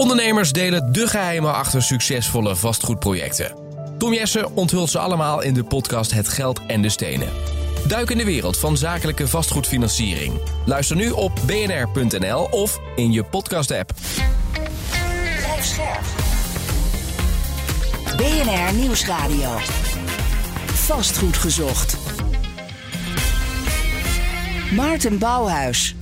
Ondernemers delen de geheimen achter succesvolle vastgoedprojecten. Tom Jessen onthult ze allemaal in de podcast Het Geld en de Stenen. Duik in de wereld van zakelijke vastgoedfinanciering. Luister nu op bnr.nl of in je podcast-app. BNR Nieuwsradio. Vastgoed gezocht. Maarten Bouwhuis.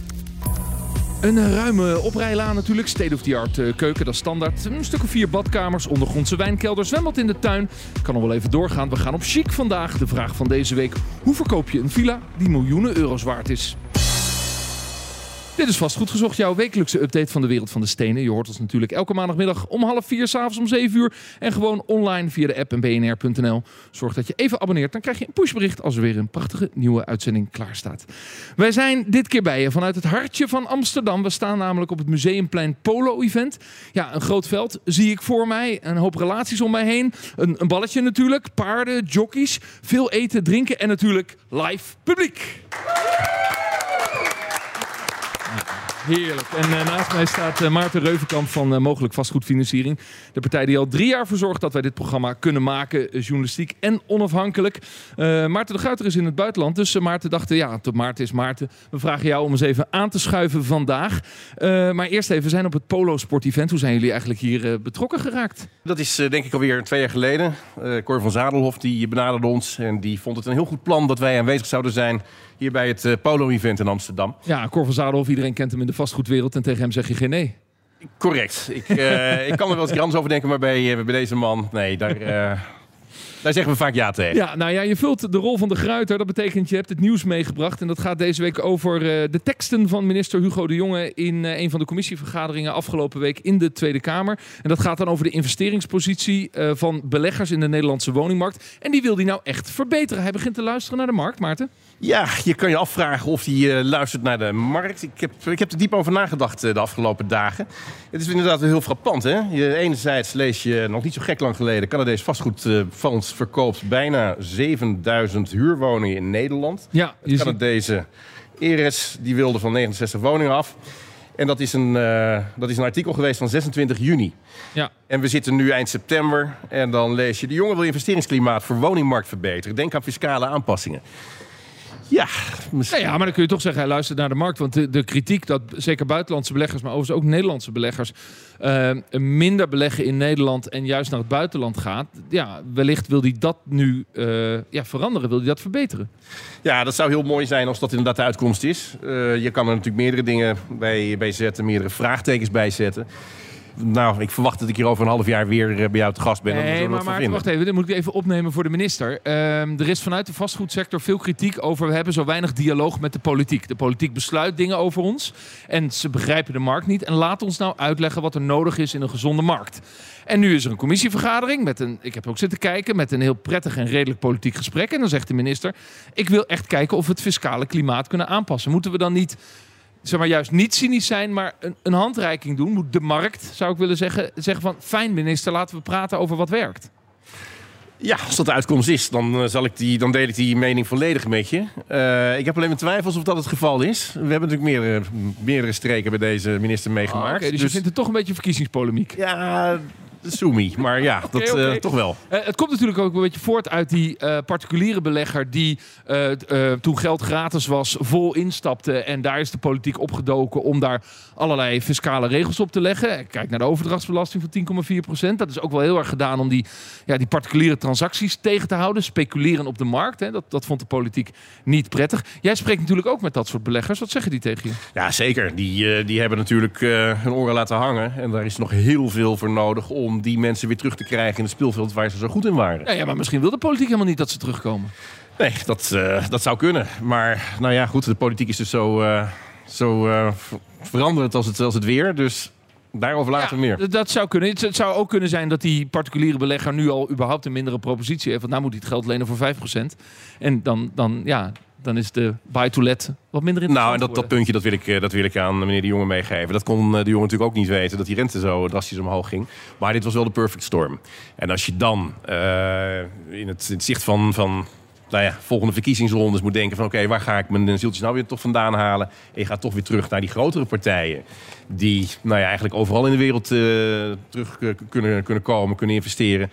Een eh, ruime oprijlaan natuurlijk. State-of-the-art eh, keuken, dat is standaard. Een stuk of vier badkamers, ondergrondse wijnkelder, zwembad in de tuin. Kan nog wel even doorgaan. We gaan op chic vandaag. De vraag van deze week. Hoe verkoop je een villa die miljoenen euro's waard is? Dit is vastgoed gezocht, jouw wekelijkse update van de wereld van de stenen. Je hoort ons natuurlijk elke maandagmiddag om half vier, s'avonds om zeven uur. En gewoon online via de app en bnr.nl. Zorg dat je even abonneert, dan krijg je een pushbericht als er weer een prachtige nieuwe uitzending klaar staat. Wij zijn dit keer bij je vanuit het hartje van Amsterdam. We staan namelijk op het Museumplein Polo Event. Ja, een groot veld zie ik voor mij. Een hoop relaties om mij heen. Een, een balletje natuurlijk, paarden, jockeys. Veel eten, drinken en natuurlijk live publiek. Heerlijk. En uh, naast mij staat uh, Maarten Reuvenkamp van uh, Mogelijk Vastgoedfinanciering. De partij die al drie jaar voor zorgt dat wij dit programma kunnen maken. journalistiek en onafhankelijk. Maarten de Guiter is in het buitenland. Dus Maarten dacht, ja, tot Maarten is Maarten. We vragen jou om eens even aan te schuiven vandaag. maar eerst even, we zijn op het Polo Sport Event. Hoe zijn jullie eigenlijk hier betrokken geraakt? Dat is denk ik alweer twee jaar geleden. Cor van Zadelhof die benaderde ons. En die vond het een heel goed plan dat wij aanwezig zouden zijn hier bij het uh, Polo-event in Amsterdam. Ja, Cor van Zadelhof, iedereen kent hem in de vastgoedwereld en tegen hem zeg je geen nee. Correct. Ik, uh, ik kan er wel eens grans over denken, maar bij, uh, bij deze man, nee, daar, daar zeggen we vaak ja tegen. Ja, nou ja, je vult de rol van de gruiter. Dat betekent je hebt het nieuws meegebracht. En dat gaat deze week over de teksten van minister Hugo de Jonge in een van de commissievergaderingen afgelopen week in de Tweede Kamer. En dat gaat dan over de investeringspositie van beleggers in de Nederlandse woningmarkt. En die wil hij nou echt verbeteren. Hij begint te luisteren naar de markt, Maarten. Ja, je kan je afvragen of hij uh, luistert naar de markt. Ik heb, ik heb er diep over nagedacht uh, de afgelopen dagen. Het is inderdaad heel frappant. Hè? Je, enerzijds lees je nog niet zo gek lang geleden... Canadees vastgoedfonds verkoopt bijna 7000 huurwoningen in Nederland. Ja, het Canadese Eres die wilde van 69 woningen af. En dat is, een, dat is een artikel geweest van 26 juni. Ja. En we zitten nu eind september. En dan lees je... de jongen wil investeringsklimaat voor woningmarkt verbeteren. Denk aan fiscale aanpassingen. Ja, misschien. Nou ja, maar dan kun je toch zeggen, hij luistert naar de markt. Want de, de kritiek dat zeker buitenlandse beleggers, maar overigens ook Nederlandse beleggers, uh, minder beleggen in Nederland en juist naar het buitenland gaat. Ja, wellicht wil hij dat nu uh, ja, veranderen, wil hij dat verbeteren. Ja, dat zou heel mooi zijn als dat inderdaad de uitkomst is. Uh, je kan er natuurlijk meerdere dingen bij, bij zetten, meerdere vraagtekens bij zetten. Nou, ik verwacht dat ik hier over een half jaar weer bij jou te gast ben. Nee, maar, maar wacht even. Dit moet ik even opnemen voor de minister. Uh, er is vanuit de vastgoedsector veel kritiek over... we hebben zo weinig dialoog met de politiek. De politiek besluit dingen over ons. En ze begrijpen de markt niet. En laat ons nou uitleggen wat er nodig is in een gezonde markt. En nu is er een commissievergadering met een... Ik heb ook zitten kijken met een heel prettig en redelijk politiek gesprek. En dan zegt de minister... ik wil echt kijken of we het fiscale klimaat kunnen aanpassen. Moeten we dan niet zeg maar, juist niet cynisch zijn, maar een, een, handreiking doen. Moet de markt, zou ik willen zeggen, zeggen van... fijn minister, laten we praten over wat werkt. Ja, als dat de uitkomst is, dan, uh, zal ik die, dan deel ik die mening volledig met je. Uh, ik heb alleen mijn twijfels of dat het geval is. We hebben natuurlijk meerdere, meerdere streken bij deze minister meegemaakt. Oh, okay, dus, dus je vindt het toch een beetje verkiezingspolemiek? Ja, Sumi. Maar ja, dat okay. Uh, toch wel. Uh, het komt natuurlijk ook een beetje voort uit die uh, particuliere belegger die toen geld gratis was, vol instapte. En daar is de politiek opgedoken om daar allerlei fiscale regels op te leggen. Kijk naar de overdrachtsbelasting van 10,4% Dat is ook wel heel erg gedaan om die, ja, die particuliere transacties tegen te houden. Speculeren op de markt. Hè. Dat, dat vond de politiek niet prettig. Jij spreekt natuurlijk ook met dat soort beleggers. Wat zeggen die tegen je? Ja, zeker. Die, die hebben natuurlijk hun oren laten hangen. En daar is nog heel veel voor nodig om om die mensen weer terug te krijgen in het speelveld waar ze zo goed in waren. Ja, ja maar misschien wil de politiek helemaal niet dat ze terugkomen. Nee, dat, uh, dat zou kunnen. Maar nou ja, goed, de politiek is dus zo, uh, zo uh, veranderend als het, als het weer. Dus Daarover later ja, meer. Dat zou kunnen. Het zou ook kunnen zijn dat die particuliere belegger nu al überhaupt een mindere propositie heeft. Want nou moet hij het geld lenen voor 5%. En dan, dan, ja, dan is de buy-to-let wat minder interessant Nou, en dat, dat puntje dat wil, ik, dat wil ik aan meneer de Jonge meegeven. Dat kon de jongen natuurlijk ook niet weten, dat die rente zo drastisch omhoog ging. Maar dit was wel de perfect storm. En als je dan uh, in, het, in, het, zicht van, van nou ja, volgende verkiezingsrondes moet denken van... oké, waar ga ik mijn zieltjes nou weer toch vandaan halen? En je gaat toch weer terug naar die grotere partijen... die nou ja, eigenlijk overal in de wereld eh, terug eh, kunnen, kunnen komen, kunnen investeren.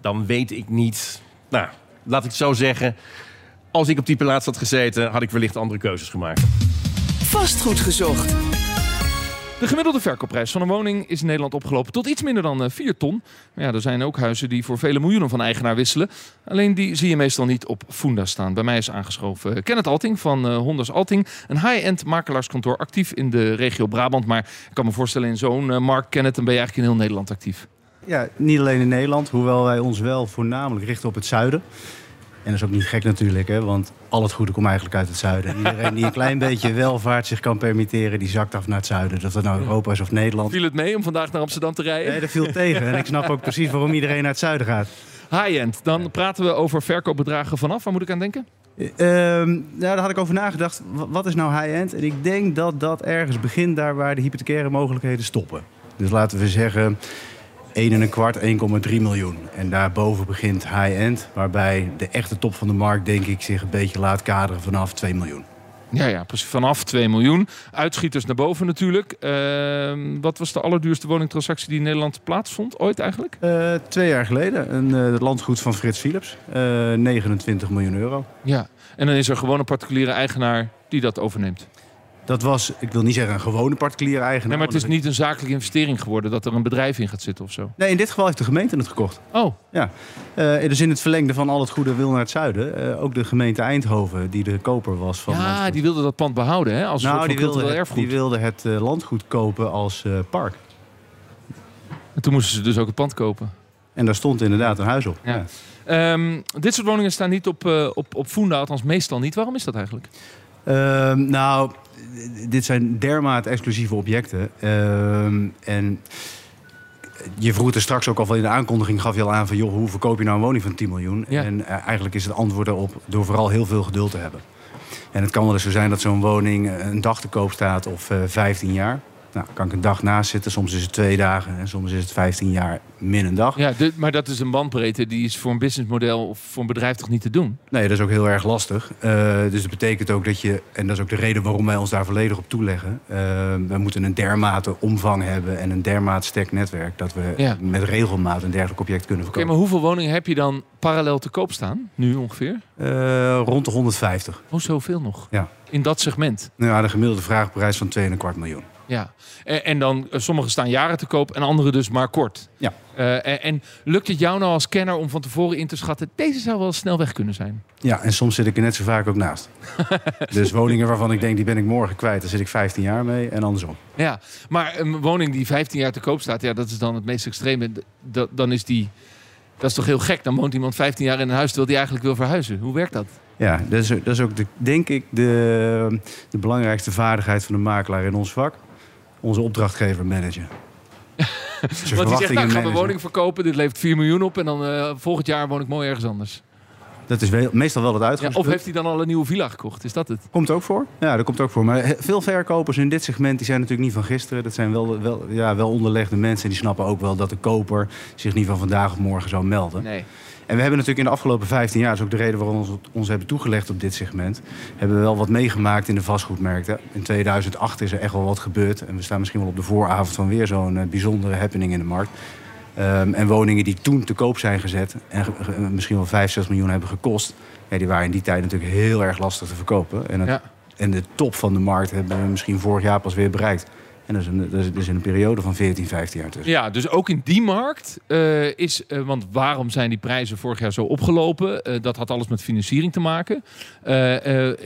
Dan weet ik niet... Nou, laat ik het zo zeggen... als ik op die plaats had gezeten, had ik wellicht andere keuzes gemaakt. Vastgoed gezocht. De gemiddelde verkoopprijs van een woning is in Nederland opgelopen tot iets minder dan 4 ton. Maar ja, er zijn ook huizen die voor vele miljoenen van eigenaar wisselen. Alleen die zie je meestal niet op Funda staan. Bij mij is aangeschoven Kenneth Alting van uh, Hondas Alting. Een high-end makelaarskantoor actief in de regio Brabant. Maar ik kan me voorstellen in zo'n markt, Kenneth, dan ben je eigenlijk in heel Nederland actief. Ja, niet alleen in Nederland, hoewel wij ons wel voornamelijk richten op het zuiden. En dat is ook niet gek natuurlijk, hè, want al het goede komt eigenlijk uit het zuiden. Iedereen die een klein beetje welvaart zich kan permitteren, die zakt af naar het zuiden. Of dat nou Europa is of Nederland. Viel het mee om vandaag naar Amsterdam te rijden? Nee, dat viel tegen. En ik snap ook precies waarom iedereen naar het zuiden gaat. High-end. Dan praten we over verkoopbedragen vanaf. Waar moet ik aan denken? Uh, nou, daar had ik over nagedacht. Wat is nou high-end? En ik denk dat dat ergens begint daar waar de hypothecaire mogelijkheden stoppen. Dus laten we zeggen 1 en een kwart, 1,3 miljoen. En daarboven begint high-end, waarbij de echte top van de markt, denk ik, zich een beetje laat kaderen vanaf 2 miljoen. Ja, ja, precies. Vanaf 2 miljoen. Uitschieters naar boven natuurlijk. Uh, wat was de allerduurste woningtransactie die in Nederland plaatsvond ooit eigenlijk? Uh, twee jaar geleden. Een uh, landgoed van Frits Philips. 29 miljoen euro. Ja, en dan is er gewoon een particuliere eigenaar die dat overneemt. Dat was, ik wil niet zeggen een gewone particuliere eigenaar. Nee, maar het is niet een zakelijke investering geworden dat er een bedrijf in gaat zitten of zo. Nee, in dit geval heeft de gemeente het gekocht. Oh. Ja. Uh, dus in het verlengde van al het goede wil naar het zuiden. Uh, ook de gemeente Eindhoven, die de koper was van. Ja, die wilde dat pand behouden, hè? Als nou, die wilde, erfgoed. die wilde het uh, landgoed kopen als park. En toen moesten ze dus ook het pand kopen. En daar stond inderdaad een huis op. Ja. ja. Um, dit soort woningen staan niet op, op, op Funda, althans meestal niet. Waarom is dat eigenlijk? Ehm, nou, dit zijn dermate exclusieve objecten. Ehm, en je vroeg er straks ook al van in de aankondiging gaf je al aan van joh, hoe verkoop je nou een woning van 10 miljoen? Ja. En uh, eigenlijk is het antwoord daarop door vooral heel veel geduld te hebben. En het kan wel eens zo zijn dat zo'n woning een dag te koop staat of uh, 15 jaar. Nou, kan ik een dag naast zitten. Soms is het twee dagen en soms is het 15 jaar min een dag. Ja, de, maar dat is een bandbreedte die is voor een businessmodel of voor een bedrijf toch niet te doen? Nee, dat is ook heel erg lastig. Uh, dus dat betekent ook dat je, en dat is ook de reden waarom wij ons daar volledig op toeleggen. Uh, we moeten een dermate omvang hebben en een dermate sterk netwerk dat we Ja. met regelmaat een dergelijk object kunnen Oké, verkopen. maar hoeveel woningen heb je dan parallel te koop staan? Nu ongeveer? Uh, rond de 150. Oh, zoveel nog? Ja. In dat segment? Nou ja, de gemiddelde vraagprijs van 2,25 miljoen. Ja. En, en dan, eh, sommige staan jaren te koop en andere dus maar kort. Ja. Eh, en, en lukt het jou nou als kenner om van tevoren in te schatten... deze zou wel snel weg kunnen zijn? Ja, en soms zit ik er net zo vaak ook naast. dus woningen waarvan ik denk, die ben ik morgen kwijt. Daar zit ik 15 jaar mee en andersom. Ja, maar een woning die 15 jaar te koop staat... ja, dat is dan het meest extreme. Dan is die... Dat is toch heel gek? Dan woont iemand 15 jaar in een huis... terwijl die eigenlijk wil verhuizen. Hoe werkt dat? Ja, dat is, dat is ook, de, denk ik, de, de belangrijkste vaardigheid van de makelaar in ons vak. Onze opdrachtgever managen. Want die zegt, nou, ik ga mijn woning verkopen. Dit levert 4 miljoen op. En dan eh, volgend jaar woon ik mooi ergens anders. Dat is wel- meestal wel het Ja, uitgangspunt. of heeft hij dan al een nieuwe villa gekocht? Is dat het? Komt ook voor. Ja, dat komt ook voor. Maar veel verkopers in dit segment die zijn natuurlijk niet van gisteren. Dat zijn wel, wel, ja, wel onderlegde mensen. En die snappen ook wel dat de koper zich niet van vandaag of morgen zou melden. Nee. En we hebben natuurlijk in de afgelopen 15 jaar, dat is ook de reden waarom we ons, ons hebben toegelegd op dit segment, hebben we wel wat meegemaakt in de vastgoedmarkten. In 2008 is er echt wel wat gebeurd. En we staan misschien wel op de vooravond van weer zo'n eh, bijzondere happening in de markt. Ehm, en woningen die toen te koop zijn gezet en ge- misschien wel 5, 6 miljoen hebben gekost, ja, die waren in die tijd natuurlijk heel erg lastig te verkopen. En, het- Ja. en de top van de markt hebben we misschien vorig jaar pas weer bereikt. En dat is, een, dat is, een periode van 14, 15 jaar tussen. Ja, dus ook in die markt eh, is... eh, want waarom zijn die prijzen vorig jaar zo opgelopen? Eh, dat had alles met financiering te maken.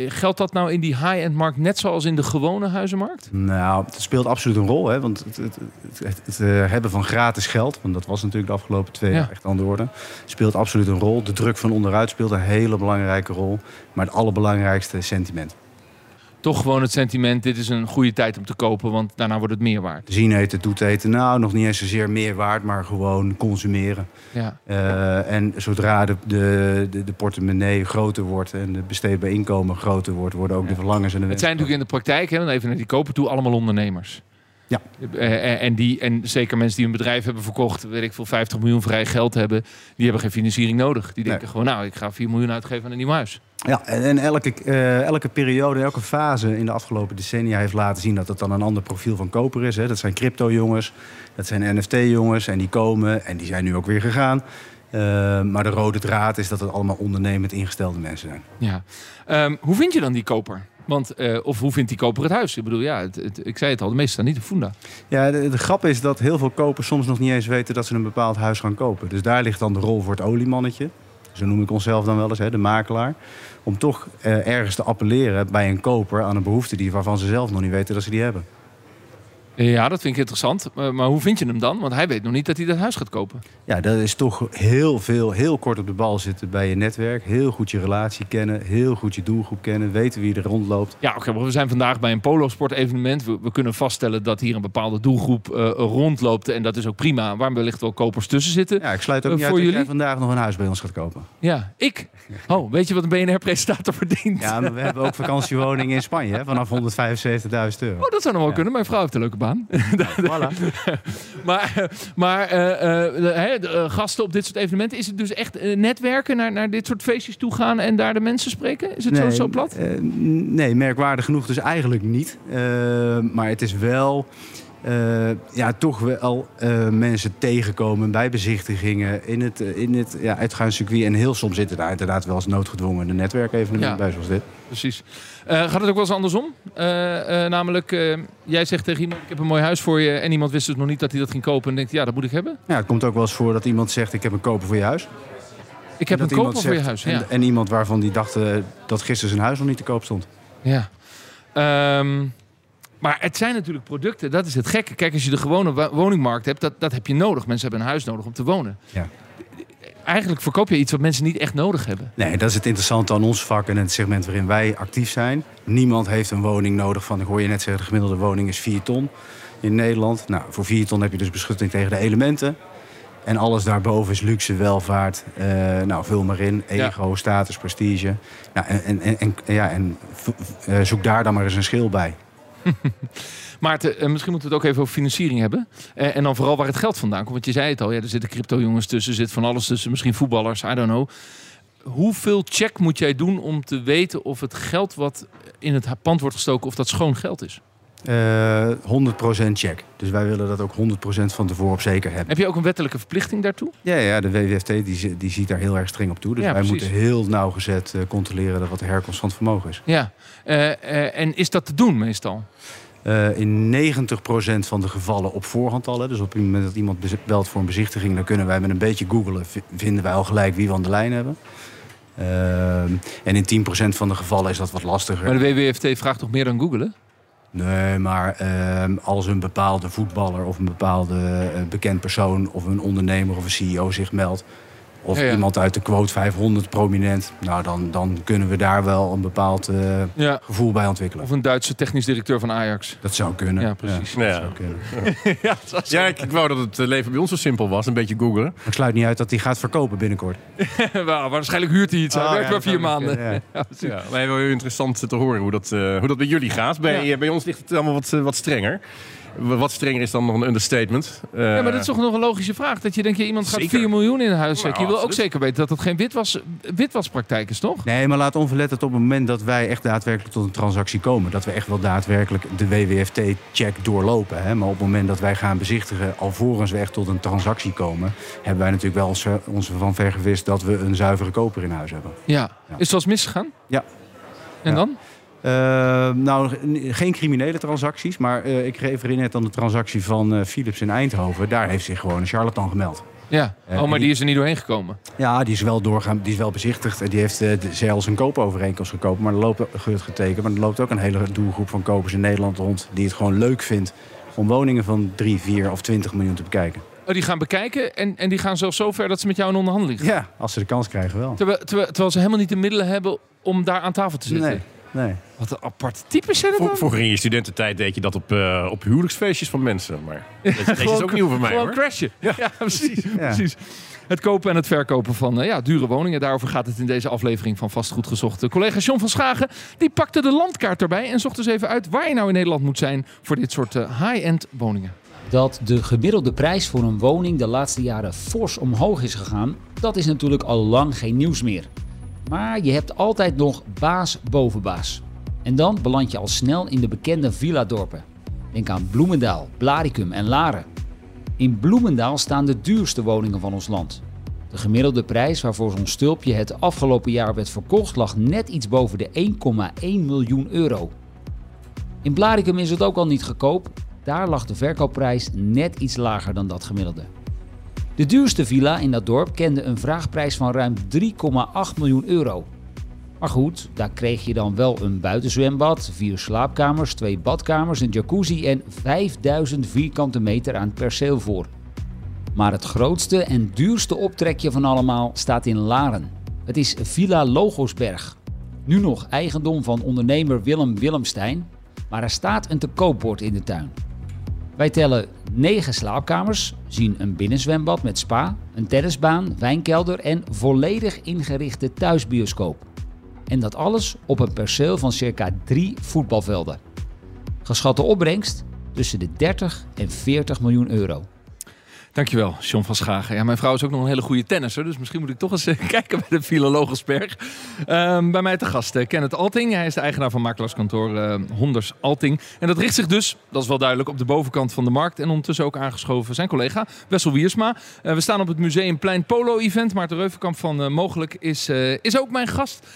Geldt dat nou in die high-end markt net zoals in de gewone huizenmarkt? Nou, het speelt absoluut een rol. Hè? Want het, het, het, hebben van gratis geld, want dat was natuurlijk de afgelopen twee Ja. jaar echt aan de orde, speelt absoluut een rol. De druk van onderuit speelt een hele belangrijke rol. Maar het allerbelangrijkste sentiment. Toch gewoon het sentiment, dit is een goede tijd om te kopen... want daarna wordt het meer waard. Zien eten, doet eten, nou nog niet eens zozeer meer waard, maar gewoon consumeren. Ja. Eh, en zodra de, de, de, de portemonnee groter wordt en het besteedbaar inkomen groter wordt, worden ook de verlangens en de Het zijn natuurlijk in de praktijk, hè, dan even naar die kopen toe, allemaal ondernemers. Ja. Eh, en, die, en zeker mensen die een bedrijf hebben verkocht, weet ik veel, 50 miljoen vrij geld hebben, die hebben geen financiering nodig. Die denken Nee. gewoon, nou, ik ga 4 miljoen uitgeven aan een nieuw huis. Ja, en, en elke, eh, elke periode, elke fase in de afgelopen decennia heeft laten zien dat het dan een ander profiel van koper is. Hè. Dat zijn crypto-jongens, dat zijn NFT-jongens en die komen en die zijn nu ook weer gegaan. Eh, maar de rode draad is dat het allemaal ondernemend ingestelde mensen zijn. Ja. Ehm, hoe vind je dan die koper? Want, eh, of hoe vindt die koper het huis? Ik bedoel, ja, ik zei het al, de meeste staan niet op Funda. Ja, de, de grap is dat heel veel kopers soms nog niet eens weten dat ze een bepaald huis gaan kopen. Dus daar ligt dan de rol voor het oliemannetje. Zo noem ik onszelf dan wel eens, hè, de makelaar. Om toch eh, ergens te appelleren bij een koper aan een behoefte die, waarvan ze zelf nog niet weten dat ze die hebben. Ja, dat vind ik interessant. Eh, maar hoe vind je hem dan? Want hij weet nog niet dat hij dat huis gaat kopen. Ja, dat is toch heel veel, heel kort op de bal zitten bij je netwerk. Heel goed je relatie kennen, heel goed je doelgroep kennen, weten wie er rondloopt. Ja, oké, maar we zijn vandaag bij een polosport evenement. We, we kunnen vaststellen dat hier een bepaalde doelgroep eh, rondloopt. En dat is ook prima. Waar wellicht wel kopers tussen zitten. Ja, Ja, ik sluit ook Eh, voor uit dat jullie? vandaag nog een huis bij ons gaat kopen. ik. Oh, weet je wat een BNR-presentator verdient? Ja, maar we hebben ook vakantiewoningen in Spanje hè, vanaf 175.000 euro. Oh, dat zou nog wel Ja. kunnen. Mijn vrouw heeft een leuke baan. Voilà. maar maar eh, eh, de, hè, de, eh, gasten op dit soort evenementen. Is het dus echt netwerken, naar, naar dit soort feestjes toe gaan en daar de mensen spreken? Is het zo, zo plat? nee, merkwaardig genoeg dus eigenlijk niet. Maar het is wel... eh, ja, toch wel eh, mensen tegenkomen bij bezichtigingen in het, eh, in het ja, uitgaanscircuit. En heel soms zitten daar inderdaad wel eens noodgedwongen een netwerkevenement Ja. bij zoals dit. Precies. Gaat het ook wel eens andersom? Namelijk, jij zegt tegen iemand, ik heb een mooi huis voor je. En iemand wist dus nog niet dat hij dat ging kopen. En denkt, ja, dat moet ik hebben. Ja, het komt ook wel eens voor dat iemand zegt: Ik heb een koper voor je huis. Ik heb een koper voor je huis. Ja. En, en iemand waarvan die dacht dat gisteren zijn huis nog niet te koop stond. Ja. Ehm, maar het zijn natuurlijk producten, dat is het gekke. Kijk, als je de gewone woningmarkt hebt, dat, dat heb je nodig. Mensen hebben een huis nodig om te wonen. Ja. Eigenlijk verkoop je iets wat mensen niet echt nodig hebben. Nee, dat is het interessante aan ons vak en het segment waarin wij actief zijn. Niemand heeft een woning nodig van, ik hoor je net zeggen, de gemiddelde woning is 4 ton in Nederland. Nou, voor 4 ton heb je dus beschutting tegen de elementen. En alles daarboven is luxe, welvaart. eh, nou, vul maar in. Ego, status, prestige. Nou, en, en, en, ja, en eh, zoek daar dan maar eens een schil bij. Maarten, eh, misschien moeten we het ook even over financiering hebben. Eh, en dan vooral waar het geld vandaan komt. Want je zei het al, ja, er zitten crypto-jongens tussen, zit van alles tussen. Misschien voetballers, I don't know. Hoeveel check moet jij doen om te weten of het geld wat in het pand wordt gestoken, of dat schoon geld is? Eh 100% check. Dus wij willen dat ook 100% van tevoren op zeker hebben. Heb je ook een wettelijke verplichting daartoe? Ja, ja de WWFT die, die ziet daar heel erg streng op toe. Dus Ja, wij precies. moeten heel nauwgezet eh, controleren dat wat de herkomst van het vermogen is. Ja. Eh, en is dat te doen meestal? In 90% van de gevallen op voorhand al. Hè. Dus op het moment dat iemand belt voor een bezichtiging... dan kunnen wij met een beetje googlen... v- vinden wij al gelijk wie we aan de lijn hebben. Ehm, en in 10% van de gevallen is dat wat lastiger. Maar de WWFT vraagt toch meer dan googelen? Nee, maar ehm, als een bepaalde voetballer... of een bepaalde eh, bekend persoon... of een ondernemer of een CEO zich meldt... of Ja, ja. iemand uit de quote 500 prominent... nou, dan, dan kunnen we daar wel een bepaald eh, Ja. gevoel bij ontwikkelen. Of een Duitse technisch directeur van Ajax. Dat zou kunnen. Ja, precies. dat Ja. zou kunnen. ja, dat ik, ik wou dat het eh, leven bij ons zo simpel was. Een beetje googlen. Maar Ik sluit niet uit dat hij gaat verkopen binnenkort. Wel, waarschijnlijk huurt hij iets. Hij Oh, werkt ja, maar dat vier maanden. ja. Ja, maar wel heel interessant te horen hoe dat, eh, hoe dat bij jullie gaat. Bij, Ja. bij ons ligt het allemaal wat, wat strenger. Wat strenger is dan nog een understatement. Eh, Ja, maar dat is toch nog een logische vraag. Dat je denkt, ja, iemand gaat Zeker. 4 miljoen in huis Nou, zetten. je wil ook zeker weten dat het geen witwas, witwaspraktijk is, toch? Nee, maar laat onverlettend op het moment dat wij echt daadwerkelijk tot een transactie komen. Dat we echt wel daadwerkelijk de WWFT-check doorlopen. Hè. Maar op het moment dat wij gaan bezichtigen, alvorens we echt tot een transactie komen, hebben wij natuurlijk wel ons, ons van vergewist dat we een zuivere koper in huis hebben. Ja. Ja. Is het wel eens misgegaan? Ja. En Ja. dan? Eh, nou, geen criminele transacties, maar eh, ik refereer net aan de transactie van eh, Philips in Eindhoven. Daar heeft zich gewoon een charlatan gemeld. Ja. Oh, maar die- is er niet doorheen gekomen. Ja, die is wel doorgaan, die is wel bezichtigd. En die heeft zelfs een koopovereenkomst gekopen, maar er loopt, ge- getekend. Maar er loopt ook een hele doelgroep van kopers in Nederland rond die het gewoon leuk vindt om woningen van 3, 4 of 20 miljoen te bekijken. Oh, die gaan bekijken en, en die gaan zelfs zo ver dat ze met jou in onderhandeling gaan. Ja, als ze de kans krijgen wel. Terwijl, terwijl, terwijl ze helemaal niet de middelen hebben om daar aan tafel te zitten. Nee. Nee. Wat een aparte types zijn het Voor- dan? Vroeger in je studententijd deed je dat op, eh, op huwelijksfeestjes van mensen. Maar deze, deze is ook nieuw voor mij Gewoon hoor. crashen. Ja, precies, precies. Het kopen en het verkopen van eh, ja, dure woningen. Daarover gaat het in deze aflevering van Vastgoed Gezocht. De collega John van Schagen die pakte de landkaart erbij... en zocht eens even uit waar je nou in Nederland moet zijn... voor dit soort eh, high-end woningen. Dat de gemiddelde prijs voor een woning de laatste jaren fors omhoog is gegaan, dat is natuurlijk al lang geen nieuws meer. Maar je hebt altijd nog baas boven baas. En dan beland je al snel in de bekende villadorpen. Denk aan Bloemendaal, Blaricum en Laren. In Bloemendaal staan de duurste woningen van ons land. De gemiddelde prijs waarvoor zo'n stulpje het afgelopen jaar werd verkocht lag net iets boven de 1,1 miljoen euro. In Blaricum is het ook al niet goedkoop. Daar lag de verkoopprijs net iets lager dan dat gemiddelde. De duurste villa in dat dorp kende een vraagprijs van ruim 3,8 miljoen euro. Maar goed, daar kreeg je dan wel een buitenzwembad, vier slaapkamers, twee badkamers, een jacuzzi en 5000 vierkante meter aan perceel voor. Maar het grootste en duurste optrekje van allemaal staat in Laren. Het is Villa Logosberg. Nu nog eigendom van ondernemer Willem Willemstein, maar er staat een te koopbord in de tuin. Wij tellen 9 slaapkamers, zien een binnenzwembad met spa, een tennisbaan, wijnkelder en volledig ingerichte thuisbioscoop. En dat alles op een perceel van circa 3 voetbalvelden. Geschatte opbrengst tussen de 30 en 40 miljoen euro. Dankjewel, John van Schagen. Ja, mijn vrouw is ook nog een hele goede tennisser. Dus misschien moet ik toch eens eh, kijken bij de Villa Logosberg. Ehm, bij mij te gast eh, Kenneth Alting. Hij is de eigenaar van makelaarskantoor eh, Honders Alting. En dat richt zich dus, dat is wel duidelijk, op de bovenkant van de markt. En ondertussen ook aangeschoven zijn collega Wessel Wiersma. We staan op het Museumplein Polo Event. Maarten Reuvenkamp van Mogelijk is, is ook mijn gast.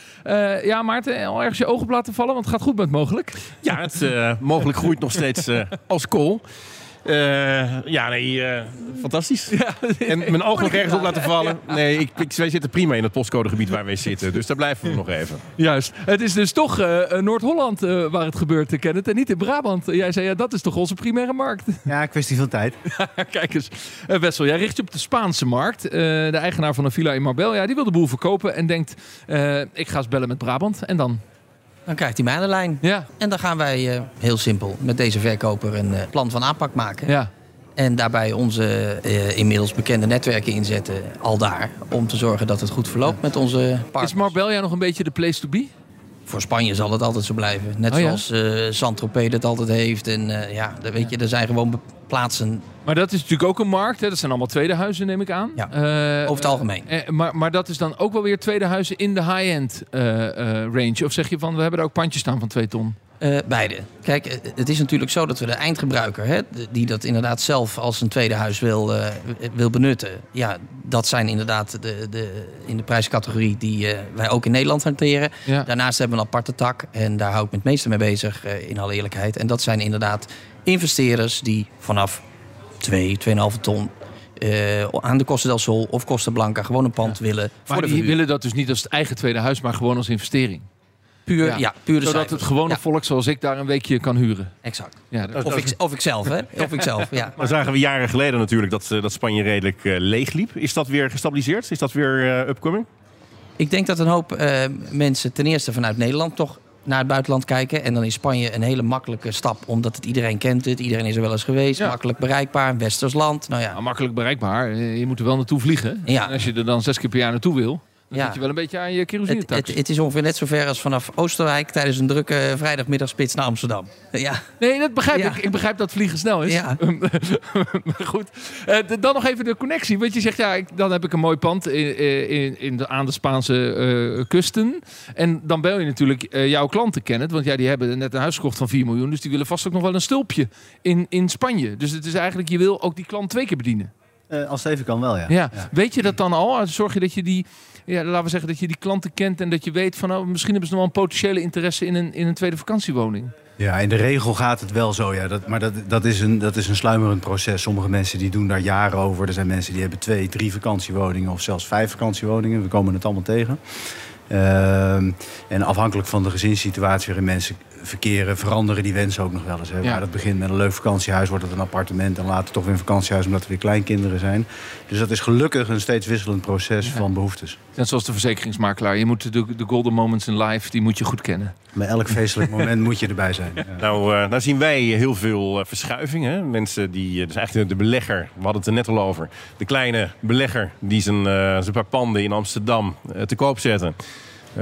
Ja, Maarten, al ergens je ogen op laten vallen, want het gaat goed met Mogelijk. Ja, het mogelijk groeit nog steeds als kool. Eh, ja, nee, eh, fantastisch. En mijn ogen nog ergens op laten vallen. Nee, ik, ik, wij zitten prima in het postcodegebied waar wij zitten. Dus daar blijven we nog even. Juist. Het is dus toch eh, Noord-Holland eh, waar het gebeurt, Kenneth. En niet in Brabant. Jij zei, ja, dat is toch onze primaire markt? Ja, kwestie van tijd. Kijk eens. Wessel, jij richt je op de Spaanse markt. Eh, de eigenaar van een villa in Marbella, die wil de boel verkopen. En denkt, eh, ik ga eens bellen met Brabant. En dan? Dan krijgt hij mij aan de lijn. Ja, En dan gaan wij eh, heel simpel met deze verkoper een eh, plan van aanpak maken. ja. En daarbij onze eh, inmiddels bekende netwerken inzetten, al daar. Om te zorgen dat het goed verloopt met onze Is partners. Marbella nog een beetje de place to be? Voor Spanje zal het altijd zo blijven. Net Oh ja? zoals eh Saint-Tropez dat altijd heeft. En eh, ja, dat weet je, er zijn gewoon plaatsen Maar dat is natuurlijk ook een markt. Hè? Dat zijn allemaal tweede huizen, neem ik aan. Ja, Eh, over het algemeen. maar, maar dat is dan ook wel weer tweede huizen in de high-end range. Of zeg je van, we hebben er ook pandjes staan van twee ton? Eh, beide. Kijk, eh, het is natuurlijk zo dat we de eindgebruiker, hè, die dat inderdaad zelf als een tweede huis wil, eh, wil benutten. Ja, dat zijn inderdaad de, de, in de prijscategorie die wij ook in Nederland hanteren. Ja. Daarnaast hebben we een aparte tak en daar hou ik me het meeste mee bezig, in alle eerlijkheid. En dat zijn inderdaad investeerders die vanaf 2, 2,5 ton aan de Costa del Sol of Costa Blanca gewoon een pand willen voor Maar de die willen dat dus niet als het eigen tweede huis, maar gewoon als investering. Puur, Ja. ja. puur de Zodat cijfers. het gewone Ja, volk zoals ik daar een weekje kan huren. exact. Ja, dat- Of ik, of ik zelf, hè? Of ik zelf, ja. Maar zagen we jaren geleden natuurlijk dat, eh, dat Spanje redelijk eh, leeg liep. Is dat weer gestabiliseerd? Is dat weer eh, upcoming? Ik denk dat een hoop eh, mensen ten eerste vanuit Nederland toch naar het buitenland kijken. En dan is Spanje een hele makkelijke stap, omdat het iedereen kent het. Iedereen is er wel eens geweest, Ja. makkelijk bereikbaar, een westers land. Nou ja, Nou, makkelijk bereikbaar. Je moet er wel naartoe vliegen. Ja. En als je er dan zes keer per jaar naartoe wil, dan Ja. zit je wel een beetje aan je het, kerosinetax. het, het is ongeveer net zo ver als vanaf Oosterwijk tijdens een drukke vrijdagmiddagspits naar Amsterdam. Ja, Nee, dat begrijp Ja. ik. Ik begrijp dat vliegen snel is. Ja. maar goed, Eh, dan nog even de connectie. Want je zegt, ja, ik, dan heb ik een mooi pand in, in, in de, aan de Spaanse eh, kusten. En dan bel je natuurlijk eh, jouw klanten kennen. Want ja, die hebben net een huis gekocht van 4 miljoen. Dus die willen vast ook nog wel een stulpje in, in Spanje. Dus het is eigenlijk, je wil ook die klant twee keer bedienen. Eh, als het even kan wel, ja. Ja. Weet je dat dan al? Zorg je dat je die, ja, laten we zeggen, dat je die klanten kent en dat je weet van, oh, misschien hebben ze nog wel een potentiële interesse in een, in een tweede vakantiewoning. Ja, in de regel gaat het wel zo, ja. Dat, maar dat, dat, is een, dat is een sluimerend proces. Sommige mensen die doen daar jaren over. Er zijn mensen die hebben twee, drie vakantiewoningen of zelfs vijf vakantiewoningen. We komen het allemaal tegen. Ehm, en afhankelijk van de gezinssituatie waarin mensen verkeren, veranderen die wensen ook nog wel eens. Hè. Ja. Waar dat begint met een leuk vakantiehuis, wordt het een appartement... en later toch weer een vakantiehuis omdat er weer kleinkinderen zijn. Dus dat is gelukkig een steeds wisselend proces van behoeftes. Net zoals de verzekeringsmakelaar. Je moet de, de golden moments in life, die moet je goed kennen. Bij elk feestelijk moment moet je erbij zijn. Ja. Nou, eh, nou zien wij heel veel eh, verschuivingen. Mensen die, eh, dus eigenlijk de belegger, we hadden het er net al over. De kleine belegger die zijn, eh, zijn paar panden in Amsterdam te koop zetten.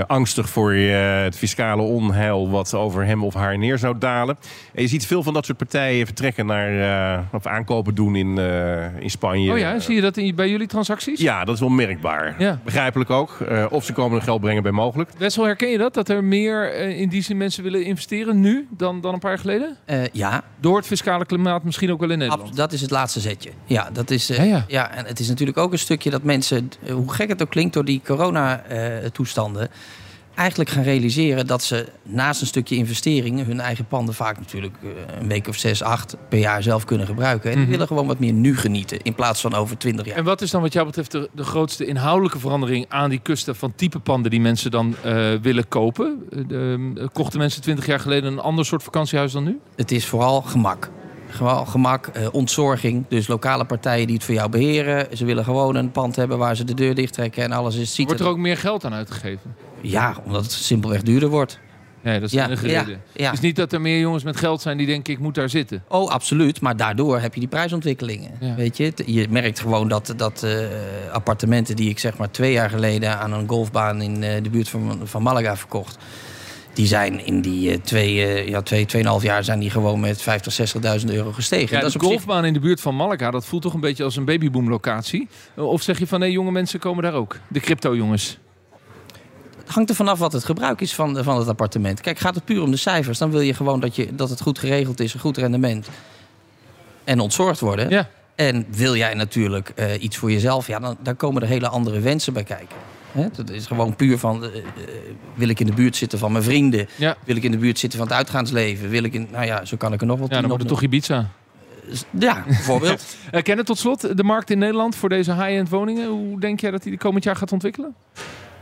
Angstig voor eh, het fiscale onheil wat over hem of haar neer zou dalen. En je ziet veel van dat soort partijen vertrekken naar, eh, of aankopen doen in, eh, in Spanje. Oh ja, zie je dat in, bij jullie transacties? Ja, dat is wel merkbaar. Ja. Begrijpelijk ook. Eh, of ze komen hun geld brengen bij mogelijk. Wessel, herken je dat? Dat er meer in die zin mensen willen investeren nu dan, dan een paar jaar geleden? Eh, ja, Door het fiscale klimaat misschien ook wel in ab- Nederland. dat is het laatste zetje. Ja, dat is, eh, Ja, ja. ja, en het is natuurlijk ook een stukje dat mensen, hoe gek het ook klinkt door die corona-toestanden, eigenlijk gaan realiseren dat ze naast een stukje investeringen hun eigen panden vaak natuurlijk eh, een week of zes, acht per jaar zelf kunnen gebruiken. En die Mhm. willen gewoon wat meer nu genieten in plaats van over twintig jaar. En wat is dan wat jou betreft de, de grootste inhoudelijke verandering aan die kusten van type panden die mensen dan eh, willen kopen? Eh, de- kochten mensen 20 jaar geleden een ander soort vakantiehuis dan nu? Het is vooral gemak. Gewoon gemak, eh, ontzorging. Dus lokale partijen die het voor jou beheren. Ze willen gewoon een pand hebben waar ze de deur dicht trekken en alles is. Ziet Wordt er ook meer geld aan uitgegeven? Ja, omdat het simpelweg duurder wordt. Nee, dat is Ja, enige ja, reden. ja. Het is niet dat er meer jongens met geld zijn die denken ik moet daar zitten. Oh, absoluut. Maar daardoor heb je die prijsontwikkelingen. Ja. Weet je, je merkt gewoon dat, dat eh, appartementen die ik zeg maar twee jaar geleden aan een golfbaan in eh, de buurt van, van Malaga verkocht. Die zijn in die eh, twee, ja, twee, tweeënhalf jaar zijn die gewoon met 50, 60.000 euro gestegen. Ja, dat is zich- golfbaan in de buurt van Malaga, dat voelt toch een beetje als een babyboomlocatie. Of zeg je van nee, jonge mensen komen daar ook? De crypto-jongens. Het hangt er vanaf wat het gebruik is van, van het appartement. Kijk, gaat het puur om de cijfers, dan wil je gewoon dat, je, dat het goed geregeld is, een goed rendement. En ontzorgd worden. Ja. En wil jij natuurlijk eh, iets voor jezelf, ja, dan, dan komen er hele andere wensen bij kijken. Hè? Dat is gewoon puur van, eh, eh, wil ik in de buurt zitten van mijn vrienden? Ja. Wil ik in de buurt zitten van het uitgaansleven? Wil ik in, nou ja, zo kan ik er nog wat Ja, dan wordt het toch Ibiza. Ja, bijvoorbeeld. Kenneth, tot slot, de markt in Nederland voor deze high-end woningen. Hoe denk jij dat die de komend jaar gaat ontwikkelen?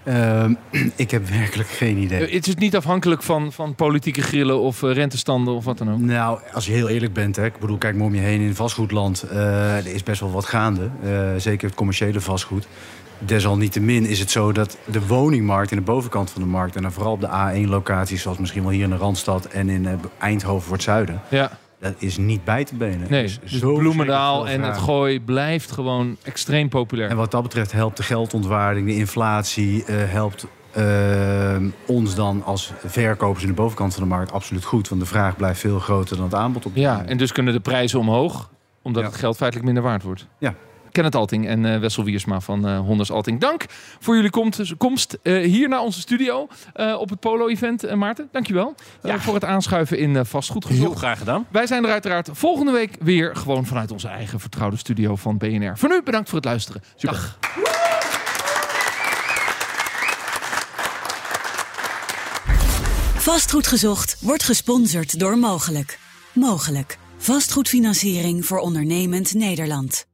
Ehm, ik heb werkelijk geen idee. Eh, Het is niet afhankelijk van, van politieke grillen of eh, rentestanden of wat dan ook. Nou, als je heel eerlijk bent, hè, ik bedoel, kijk maar om je heen in vastgoedland. eh, er is best wel wat gaande. eh, zeker het commerciële vastgoed. Desalniettemin is het zo dat de woningmarkt in de bovenkant van de markt... en dan vooral op de A1-locaties, zoals misschien wel hier in de Randstad... en in eh, Eindhoven voor het zuiden, Ja, dat is niet bij te benen. nee. Dus zo Bloemendaal en het gooi blijft gewoon extreem populair. En wat dat betreft helpt de geldontwaarding, de inflatie... eh, helpt eh, ons dan als verkopers in de bovenkant van de markt absoluut goed. Want de vraag blijft veel groter dan het aanbod op Ja, en dus kunnen de prijzen omhoog, omdat Ja. het geld feitelijk minder waard wordt. Ja. Kenneth Alting en eh, Wessel Wiersma van eh Honders Alting. Dank voor jullie komst, komst eh, hier naar onze studio eh, op het Polo-event. Maarten, dankjewel Ja. voor het aanschuiven in Vastgoed Heel Gezocht. graag gedaan. Wij zijn er uiteraard volgende week weer gewoon vanuit onze eigen vertrouwde studio van BNR. Voor nu bedankt voor het luisteren. Dag. Vastgoed gezocht wordt gesponsord door Mogelijk. Mogelijk. Vastgoedfinanciering voor ondernemend Nederland.